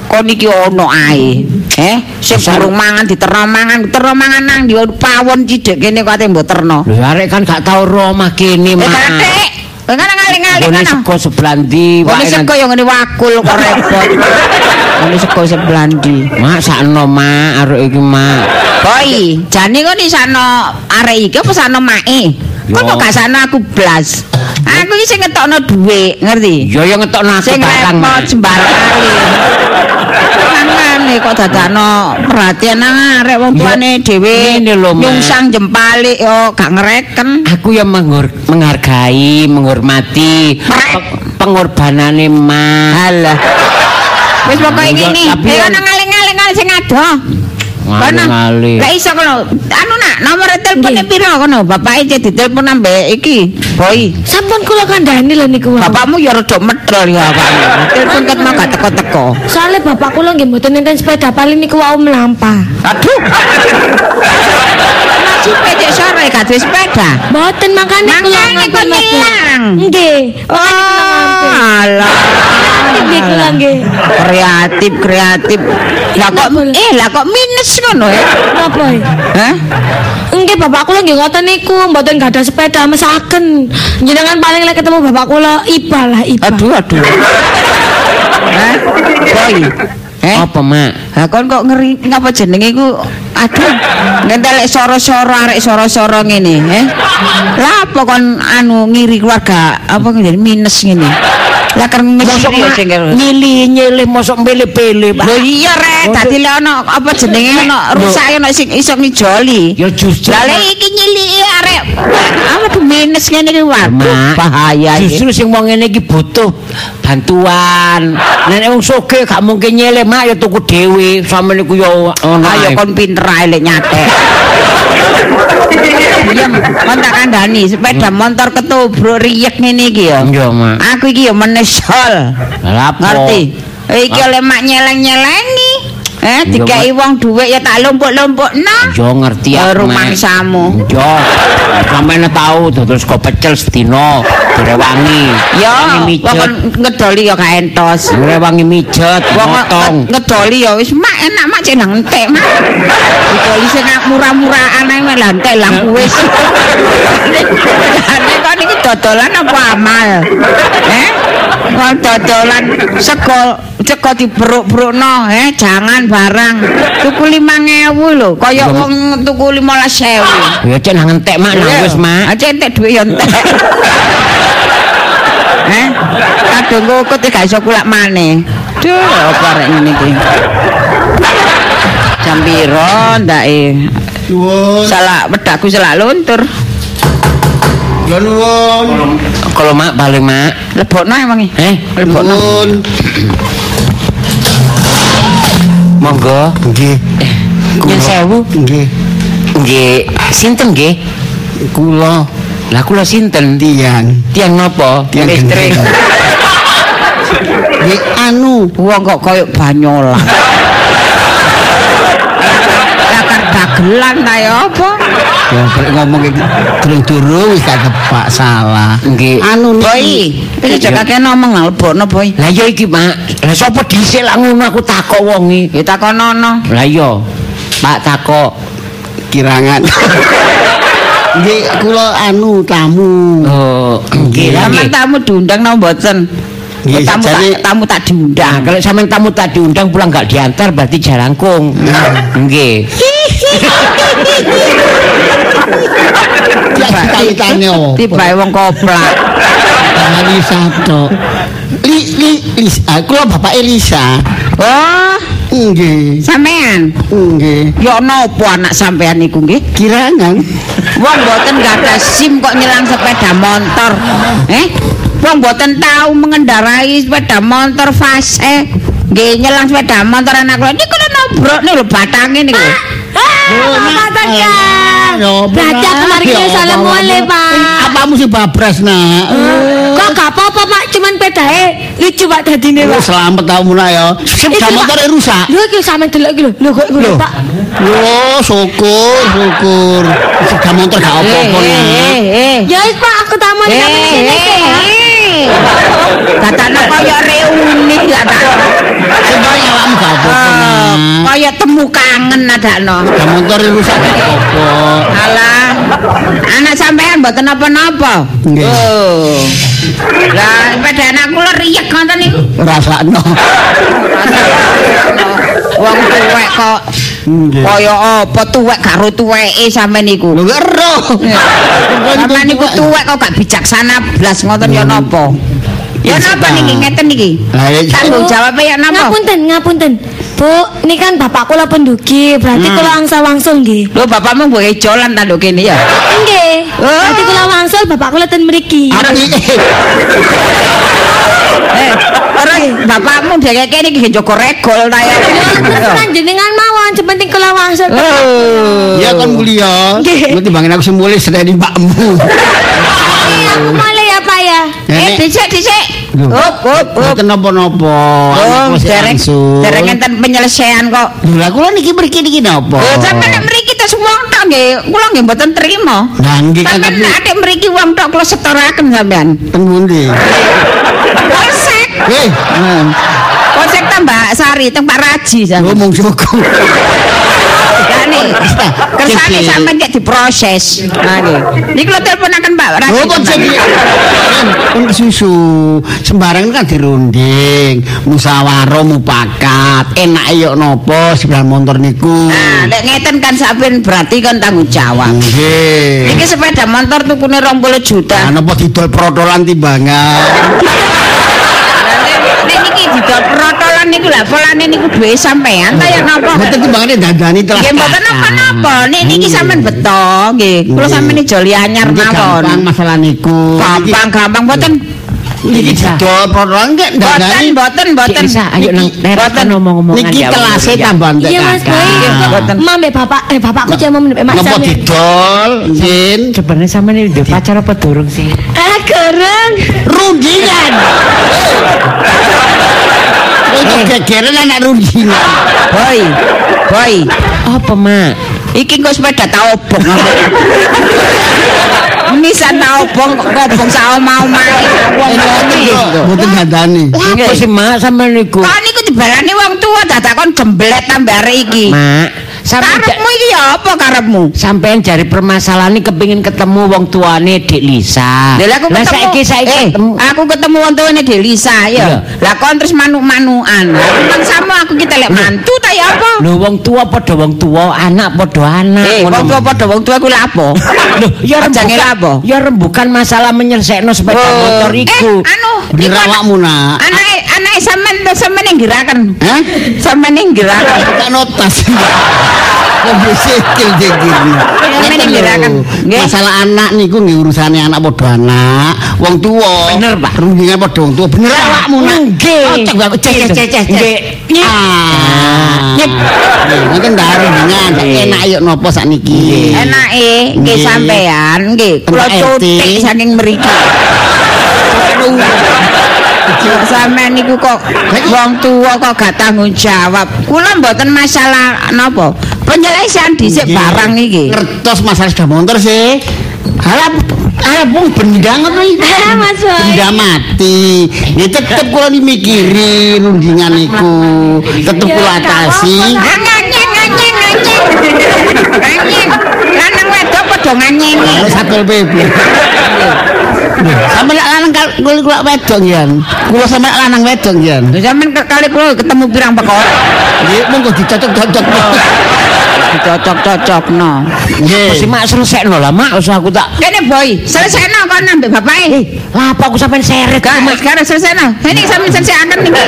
Kon iki ono ae. Eh, sing durung mangan diterno mangan, diterno mangan nang ndi pawon cidek kene kok ate mbok terno. Lho arek kan gak tau ro omah kene, Eh, Mak. Tek. Ngono ngali-ngali Ngene ngono. sego sebelah ndi, Ngene wae sego yang ngene wakul kok repot. Ngene sego sebelah ndi. Mak sakno, Mak, arek iki, Mak. Boy, jane kok di sana arek iki apa sana mae? Kok kok gak sana aku blas. Aku iki sing ngetokno dhuwit, ngerti? Yo yo ngetokno aku Sing barang, repot Mak. sembarang kali. Mangane kok dadakno perhatian nang arek wong tuane dhewe lho, Mak. nyungsang jempalik yo gak ngereken. Aku menghur- menghargai, menghormati pe- pengorbanane Mak. Alah. Wis pokoke ngene, yang- nang ngaling-ngaling sing adoh. Kono. Ngali-ngali. Gak iso kono. Anu nak, nomor telepone piro kono? Bapake cek ditelepon ambek iki. Boy. Sampun kula kandhani lho niku. Bapakmu ya rada medhol ya bapakmu. Telepon ket mau gak teko-teko. Soale bapak kula nggih mboten nenten sepeda paling niku wau mlampah. Aduh. Pecek sore gak duwe sepeda. Mboten makane kula Makane kok ngilang. Nggih. Oh, alah. Kreatif nggih kula nggih. Kreatif, kreatif. Lah kok eh lah kok minus ngono ya? Napa? eh? Hah? Nggih bapak kula nggih ngoten niku, mboten gadah sepeda mesaken. Jenengan paling lek ketemu bapak kula iba lah iba. Aduh, aduh. Hah? Boy. Eh? Apa, Mak? Lah kon kok ngeri ngapa jenenge iku aduh ngentelek soro-soro arek soro-soro ngene, eh? Lah apa kon anu ngiri keluarga apa ngene minus ngene. Lah Mak, sing nyili nyili mosok milih-pilih, Pak. Lho iya rek, dadi lek ana apa jenenge ana rusak ana sing iso ngijoli. Ya justru Lah iki nyiliki arek apa minus ngene iki waduh bahaya iki. Justru sing wong ngene iki butuh bantuan. Nek wong sugih gak mungkin nyele mak ya tuku dhewe. Sampe niku ya ngono. Ayo kon pinter ae lek nyatek. Iya, kon tak kandhani sepeda motor ketubruk riyek ngene iki ya. Iya, Mak. Aku iki ya menesol. Lah apa? Ngerti? Iki oleh mak nyeleng-nyelengi. Eh, dikai wong dhuwit ya tak lompok-lompokno. Yo ngerti Ya aku. Rumangsamu. Yo. Sampeyan tahu terus kok pecel sedina direwangi. Rewangi wong ngedoli ya gak entos. Rewangi mijet, Wong motong. ngedoli ya wis mak enak mak cek nang entek mak. Ngedoli sing murah-murahan ae malah entek lang wis. Nek kon iki dodolan apa amal? Eh? Kon dodolan sego sego diberuk-berukno, eh jangan barang. Tuku 5000 lho, kaya wong tuku 15000. Ya cek nang entek mak nang wis mak. Aja entek duit ya entek. Eh, kadung kok gak iso kulak maneh. Duh, apa rek ngene iki. Jam piro ndake? Nuwun. Salah wedakku salah luntur. Ya nuwun. Kalau mak paling mak. Lebokno emang iki. Eh, Lebokno. Monggo. Nggih. Nyun sewu. Nggih. Nggih, sinten nggih? Kula Lah kula sinten? tiang. Tiang napa? Tiang Listrik. Nggih anu. Wong kok koyo banyolan. Lakar dagelan ta ya apa? Ya brek ngomong iki durung-durung wis gak tepak salah. Nggih. Anu Boy, iki jakake ngomong nang lebokno, Boy. Lah iya iki, Mak. Lah sapa dhisik lah ngono aku takok wong iki. Kita kono-no. Lah iya. Pak takok. kirangan. Nggih kula anu tamu. Oh, nggih. lah, tamu diundang napa mboten? Nggih, tamu jadi- tak, tamu tak diundang. kalau sampean tamu tak diundang pulang gak diantar berarti jarangkung. Nggih. Ya cita-citane opo? Tibae wong koplak. Lisa tok. Li li Lisa, ah, kula bapak Elisa. Oh, Nggih. sampean. Nggih. Ya napa anak sampean niku nggih? Kirangan. Wong mboten gada SIM kok nyelang sepeda motor. Eh? Wong mboten tahu mengendarai sepeda motor fase. Nggih nyelang sepeda motor anak kula niku lho nobrok nih lho batange niku. Yo, Berarti aku mari kita salam mulai, Pak. Apa mesti babras nak? Kok gak apa-apa, Pak? Cuman pedae lucu Pak dadine, Oh, Pak. selamat tau muna ya. Sepeda motor rusak. Lho iki sampe delok iki lho. Lho kok lho, Pak. Yo, syukur, syukur. Sepeda motor gak apa-apa Eh, nak. eh, eh. Ya wis, Pak, aku tamu Eh, sampe sini eh, Pak. Katanya kaya reuni katanya. Sepeda awakmu gak apa-apa nak. Kaya temu kangen adakno. Sepeda motor rusak gak apa-apa. Alah, anak sampean mboten napa-napa. Nggih. Oh. Lah, sepeda anak kula riyek ngoten niku. Rasakno. Wong tuwek kok. Kaya apa tuwek karo tuweke sampean niku. Lho gak ero. Sampean niku tuwek kok gak bijaksana blas ngoten ya napa? Ya napa niki ngeten niki? Lah ya Tanggung jawabnya ya napa? Ngapunten, ngapunten. Bu, ini kan bapak kula pendugi, berarti Hmm. kula angsa wangsul nggih. Lho bapakmu boleh jolan ta lho kene ya? Nggih. Oh. Berarti kula wangsul bapak kula ten mriki. Apa iki? Eh, terus bapakmu dheweke kene iki njogo regol ta ya? Terus jenengan mawon, sepenting kula wangsul. Oh. Ya kan mulia. Nggih. Nanti bangin aku semulih sedaya di mbakmu. Aku mulai ya, Pak ya. Eh, Nenek. dhisik dhisik. Lho. Up up up. Mboten napa-napa. Oh, Aku masih dereng langsung. dereng enten penyelesaian kok. Lho lah kula niki mriki niki napa? Lho sampe nek mriki tes wong tok nggih, kula nggih mboten trima. Nah, nggih kan tapi mriki wong tok kula setoraken sampean. teng pundi? Polsek. Eh, eh, Konsek tambah sari teng Pak Raji sampean. ngomong syukur. Kersane sampean kayak diproses. Nah nggih. Niki lho teleponaken Pak Raji. Oh, kok jadi kan susu sembarang kan dirunding, musyawarah mupakat, enak yo nopo sebelah motor niku. Nah, lek ngeten kan sampean berarti kan tanggung jawab. Nggih. Iki sepeda motor tukune 20 juta. Nah, napa didol protolan timbangan. Nek niki didol protolan niku lah polane niku duwe sampean ta ya napa? Mboten timbangane dandani telah. Nggih mboten napa-napa. Nek niki sampean beto nggih. Kula sampean joli anyar mawon. gampang masalah niku. Gampang gampang mboten Niki didol protolan nggih mboten dandani. mboten mboten. Isa, ayo nang Mboten. ngomong-ngomongan Niki kelasé tambah entek. Iya Mas Boy. Mboten. Mam bapak eh bapakku cek mbek Mas Napa sampe. didol? Jin. Sebenarnya sama ini udah pacar apa durung sih? Ah gereng. Rundingan. Itu gegeran anak rundingan. Boy. Boy. Apa mak? Iki kok sepeda ta obong. Nisan ta obong kok obong sak omah-omah. Wong Mboten dandani. Apa sih mak sama niku? Kok niku dibalani wong tua dadakon gemblet tambah arek iki. Mak, Karepmu iki ya apa karepmu? sampean jari permasalahan ini kepingin ketemu wong tuane Dik Lisa. Lah aku Lah ketemu. saiki saiki eh, ketemu. aku ketemu wong tuane Delisa Iya. ya. Lah kon terus manuk-manukan. Kan sama aku kita lek mantu ta ya apa? Lho wong tua padha wong tua, anak padha anak. Eh, wong tua padha wong tua ku lek apa? Loh, ya rembukan, apa? ya rembukan masalah menyelesaikan sepeda motor iku. Eh, anu, Bener iku anak- awakmu nak. Anake anake sampean sampean yang gerakan. Hah? Sampean yang gerakan. Tak notas. Lebih sikil dikir. Sampeyan yang gerakan. Nggih. Masalah anak niku nggih urusane anak padha anak, wong tuwa. Bener, Pak. Rundingan padha wong tuwa. Bener awakmu nak. Nggih. Oh, cek aku cek cek cek cek. Nggih. Ah. Nyek. Kan dah rundingan, enak yuk nopo sakniki. Enake nggih Nggih. sampean nggih kula cutik RT. saking mriki. Kok sampean niku kok wong tua kok gak tanggung jawab. Kula mboten masalah napa. Penyelesaian dhisik barang iki. Ngertos masalah sepeda motor sih. Halah halah wong benda ngono iki. Ah, Mas. Benda mati. Ya tetep kula dimikirin rundingan iku. Tetep kula atasi. nganyeng. Nganyeng. Lanang wedok padha. Kalau satpol PP. Sampe lek lanang kal- kula wedok ngian. Kula sampe lanang wedok ngian. Lha sampean ke- kali kula ketemu pirang perkara. Nggih monggo dicocok-cocok. Dicocok-cocokno. Nggih. Si mak selesaino lah mak, usah aku tak. Kene boy, selesaino kon ambek bapake. Lah apa aku sampean seret Gak, mak. sekarang selesai no. Ini sambil selesai akan niki.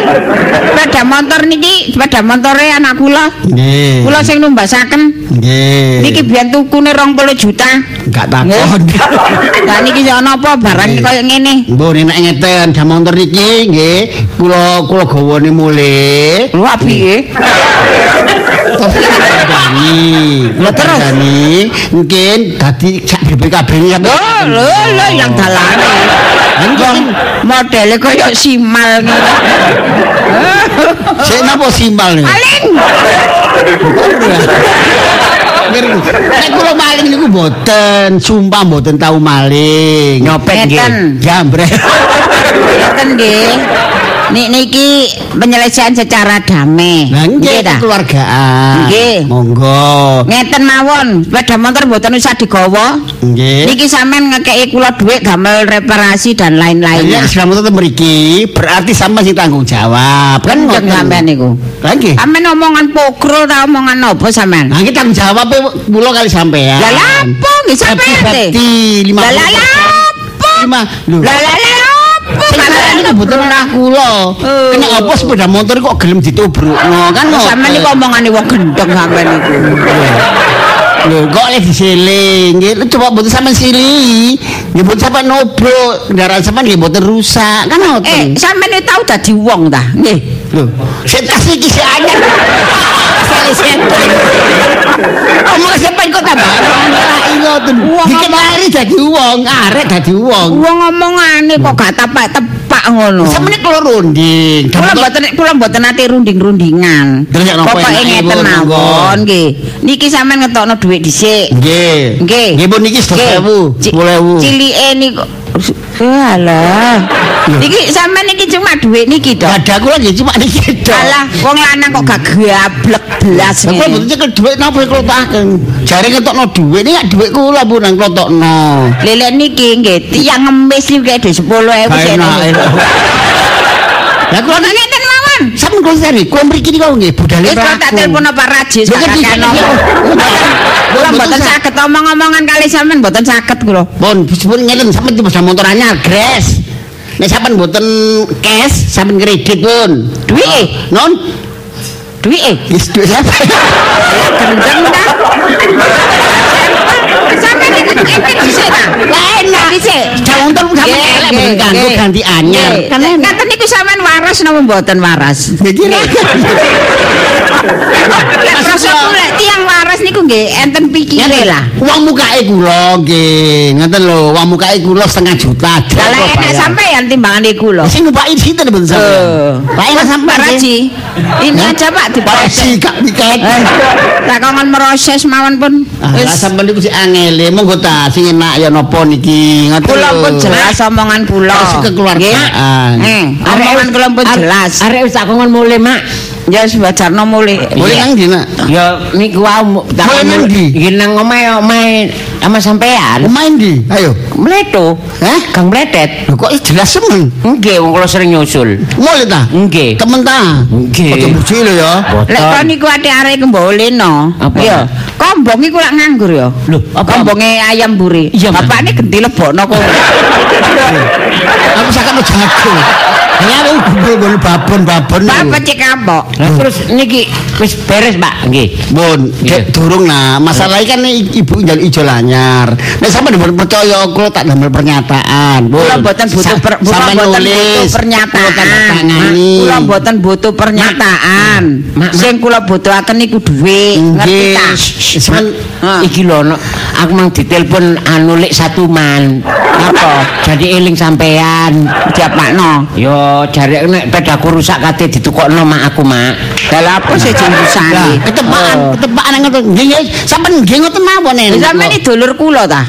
Sepeda motor niki, sepeda motore anak kula. Nggih. Kula sing numbasaken. Nggih. Niki biyen tukune 20 juta. Gak takon. Lah niki ya ana apa barang koyo ngene. Mbok nek ngeten jam motor iki nggih kula kula gawane mulih. Lho piye? Tapi dani. Lah terus? Dani mungkin dadi sak BPKB ini Lho lho lho yang dalane. Wong modele koyo simal ngene. Sik napa simbal niku? Paling Nek kula maling niku mboten, sumpah mboten tau maling. Nyopet nggih. Jambret. Ngeten nggih. Nik niki penyelesaian secara damai. Lah nggih ta? keluargaan. Nggih. Monggo. Ngeten mawon, sepeda motor mboten usah digawa. Nggih. Niki sampean ngekeki kula dhuwit damel reparasi dan Ya, lain-lainnya. selama tetep mriki berarti sama sing tanggung jawab. Kan ngoten. sampean niku. Lah nggih. Sampean omongan pogrol ta omongan apa sampean? Nah, kita tanggung jawab kula kali sampean. Lah lah apa nggih sampean 50. Lah lah lah apa? Lah lah kebetulan ora kula. Oh. Kena apa sepeda motor kok gelem ditubrukno kan ngoten. Sampean niku omongane wong gendeng sampean niku. Lho, kok oleh diseling. Nggih, coba mboten sampean sili. Nggih mboten sampean nobrok. Kendaraan sampean nggih mboten rusak. Kan Eh, ngoten. sampean iki tau dadi wong ta? Nggih. Lho, setas iki si anyar. Setan. Omong sampean kok tambah ngoten. Wong Dikit mari dadi wong, arek dadi wong. Wong omongane kok gak tepak-tepak ngono. Sampeyan kula runding. Kula mboten kula mboten nate runding-rundingan. Pokoke ngeten mawon nggih. Niki sampean ngetokno dhuwit dhisik. Nggih. Nggih. Nggih pun niki Nggih. 10.000, Ci- 10.000. Cilike niku Alah. Iki sampean iki cuma dhuwit niki to. Ada kula nggih cuma niki tok. Alah, wong lanang kok gak gablek kula ngene. mboten dhuwit napa kula. Jare ngetokno dhuwit iki gak dhuwit kula pun nang klotokno. Lele niki nggih tiang ngemis iki di 10.000 Enak, enak. Lah kula Kok ngeten mawon. Sampun kula sari, kula mriki niku nggih budale Wis kok tak telepon apa Rajis Lho, gak ngerti, kakek ngerti. Kula Mboten mboten sa- saged omong-omongan kali sampean mboten saged kula. Pun disebut ngeten sampean di sepeda motor anyar gres. Nek sampean mboten cash, sampean kredit pun. Duit Non, duit wis duit sampean. gendeng ta. Sampeyan iki iki dhisik ta? Lah enak dhisik. Sepeda motor sampean Nggih, elek nggih, mboten kanggo nggih. ganti anyar. Nggih. Kan enak. Ngaten niku sampean waras napa mboten waras? Iki lek tiang waras niku nggih enten pikire lah. Uang mukae kula nggih, ngoten lho, uang mukae kula setengah juta. Kalau enak sampean timbangan kula. Sing numpak sinten Eh, sampean? Pak enak sampean. Pak Raji. Ini aja Pak Pak diproses. Raji gak piket. Lah kongen meroses mawon pun. Ah, lah sampean niku sing angele, monggo ta sing enak ya napa niki. Ngoten Kula pun jelas omongan kula. Kekeluargaan. Nggih. Eh, omongan kula pun jelas. Arek wis tak kongkon mulai, Mak. Ya wis bajarno mulih. Boleh Iya. nang ndi, Nak? Ya niku wae tak Mulai nang ndi? Iki nang omahe omahe sama sampean. Omahe ndi? Ayo. Mleto. Hah? Kang Mletet. Lho kok jelas semen. Nggih, wong kula sering nyusul. Mulai ta? Nggih. Temen ta? Nggih. Ojo buci lho ya. Lek kon niku ate arek kemboleno. Apa? Iya. Kombong iku lak nganggur ya. Lho, apa? Kombonge ayam buri. Bapakne genti lebokno kono. Aku sakit jago. Ya aku gubul babon-babon. niku. Bapak cek kapok. Lah terus niki wis beres, Pak. Nggih. Bun, durung nah. Masalah kan ibu njal ijo lanyar. Nek sampean mboten percaya kula tak damel pernyataan. Kula mboten butuh per- kula mboten nulis, butuh pernyataan. Kula mboten butuh pernyataan. Sing kula butuhaken niku dhuwit. Ngerti Nggih. ta? Sampean Ah. Iki lho, no, aku mang ditelepon anu lek satu man. Apa? Jadi eling sampean. Diapakno? Yo jare nek pedaku rusak kate ditukokno mak aku, Mak. Lah apa sih Lah, jembusane? ketepaan, ketepaan ngoten. Nggih, sampean nggih ngoten mawon. Sampeyan iki dulur kula ta?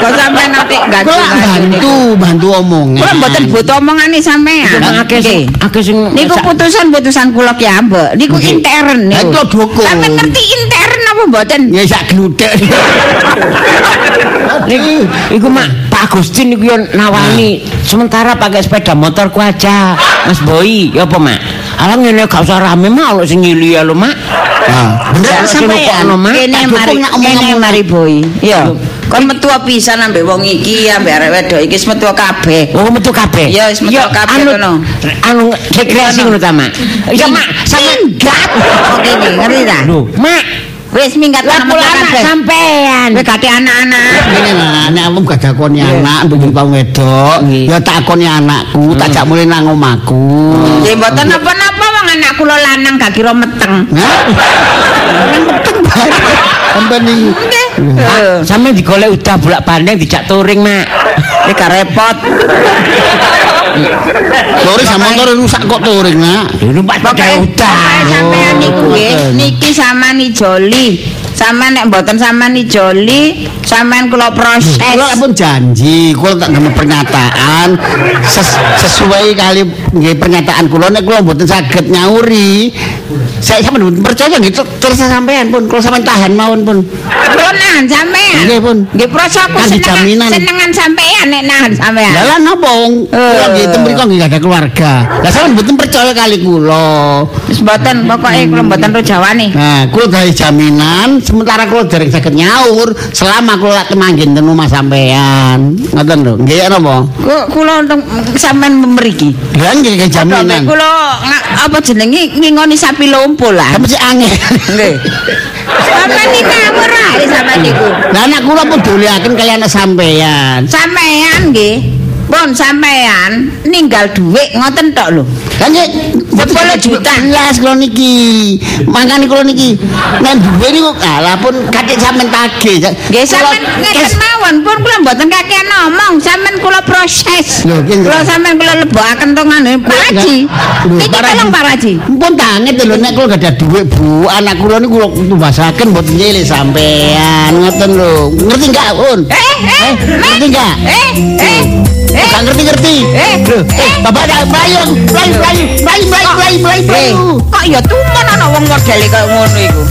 Kok sampeyan nanti enggak Kula bantu, bantu omongan. Kula mboten butuh omongane sampean. Lah akeh sing Nggih. akeh sing Niku putusan-putusan kula ki ambek. Niku intern Lah, niku. itu dukung. Sampeyan ngerti intern apa mboten? Ya sak gludek. Niku iku mak Pak Agustin niku yo nawani sementara pakai sepeda motorku aja. Mas Boy, ya apa mak? Alah ngene gak usah rame mak lho sing nyili ya lho mak. Nah, bener Mak? Kene mari kene omong-omong. mari boy. Iya. Kon metu pisan ambek wong iki ambek arek wedok iki metu kabeh. Oh metu kabeh. Ya, wis metu kabeh anu, kono. Anu rekreasi ngono ta mak. Ya mak, sama minggat. Oke ngerti ta? Mak. Wis minggat Lah metu anak sampean. Kowe gak anak-anak. Ngene lah, nek aku gak dakoni anak mbok wong wedok, ya tak akoni anakku, tak jak mulih nang omahku. Nggih mboten napa-napa wong anak kula lanang gak kira meteng. Hah? Sampeyan iki Nggih. Mak, Sampe digolek udah bolak-balik dijak touring, Mak. Iki gak repot. lori sama motor rusak kok touring, Nak. Sepeda Pokoke udah. pokoke sampean niku nggih, niki sampean ijoli. Sampean nek mboten sampean ijoli, sampean kula proses. Kula pun janji, kula tak damel pernyataan ses- sesuai kali nggih pernyataan kula nek kula mboten saged nyauri. Saya sampeyan mboten percaya ter- terus sampean pun kula sampeyan tahan mawon pun. Nahan sampean. Nggih, Pun. Nggih proso aku senengan senengan sampean nek nahan sampean. Lah lah napa wong kula nggih Eh. temriko nggih ada keluarga. Lah sampeyan mboten percaya kali kula. Wis mboten pokoke kula mboten ro jawane. Nah, kula gawe jaminan sementara kula dereng saged nyaur selama kula lak manggen ten omah sampean. Ngoten lho. Nggih napa? Ku- Kula untuk sampean mriki. Lah nggih gawe Jaminan. Kula apa jenenge ngingoni sapi lompo lah. Sih angel. Nggih. Sampeyan iki ngawur ae sampean niku. Lah anak kula pun doleaken kali anak sampean. Sampean nggih Pun sampean ninggal dhuwit ngoten tok lho. Kan ya 10 juta. Jelas kula niki. Mangkane kula niki nek duwe niku alah pun kakek sampean tagih. Nggih sampean ngeten mawon pun kula mboten kakean ngomong, sampean kula proses. Kula sampean kula lebokaken tong anu Pak Haji. Lho, Iki Pak Haji. tolong Pak Haji. Pun tanget lho nek kula gak ada duit Bu, anak kula niku kula tumbasaken mboten nyilih sampean ngoten lho. Ngerti enggak, Un? Eh, eh, ngerti enggak? Eh, eh, Eh, kan ngerti ngerti. Eh. eh, eh, bapak ada bayon, bayi bayi bayi bayi bayi bayi bayi. Kok eh, ya tuh ana anak wong modeli kayak ngono iku.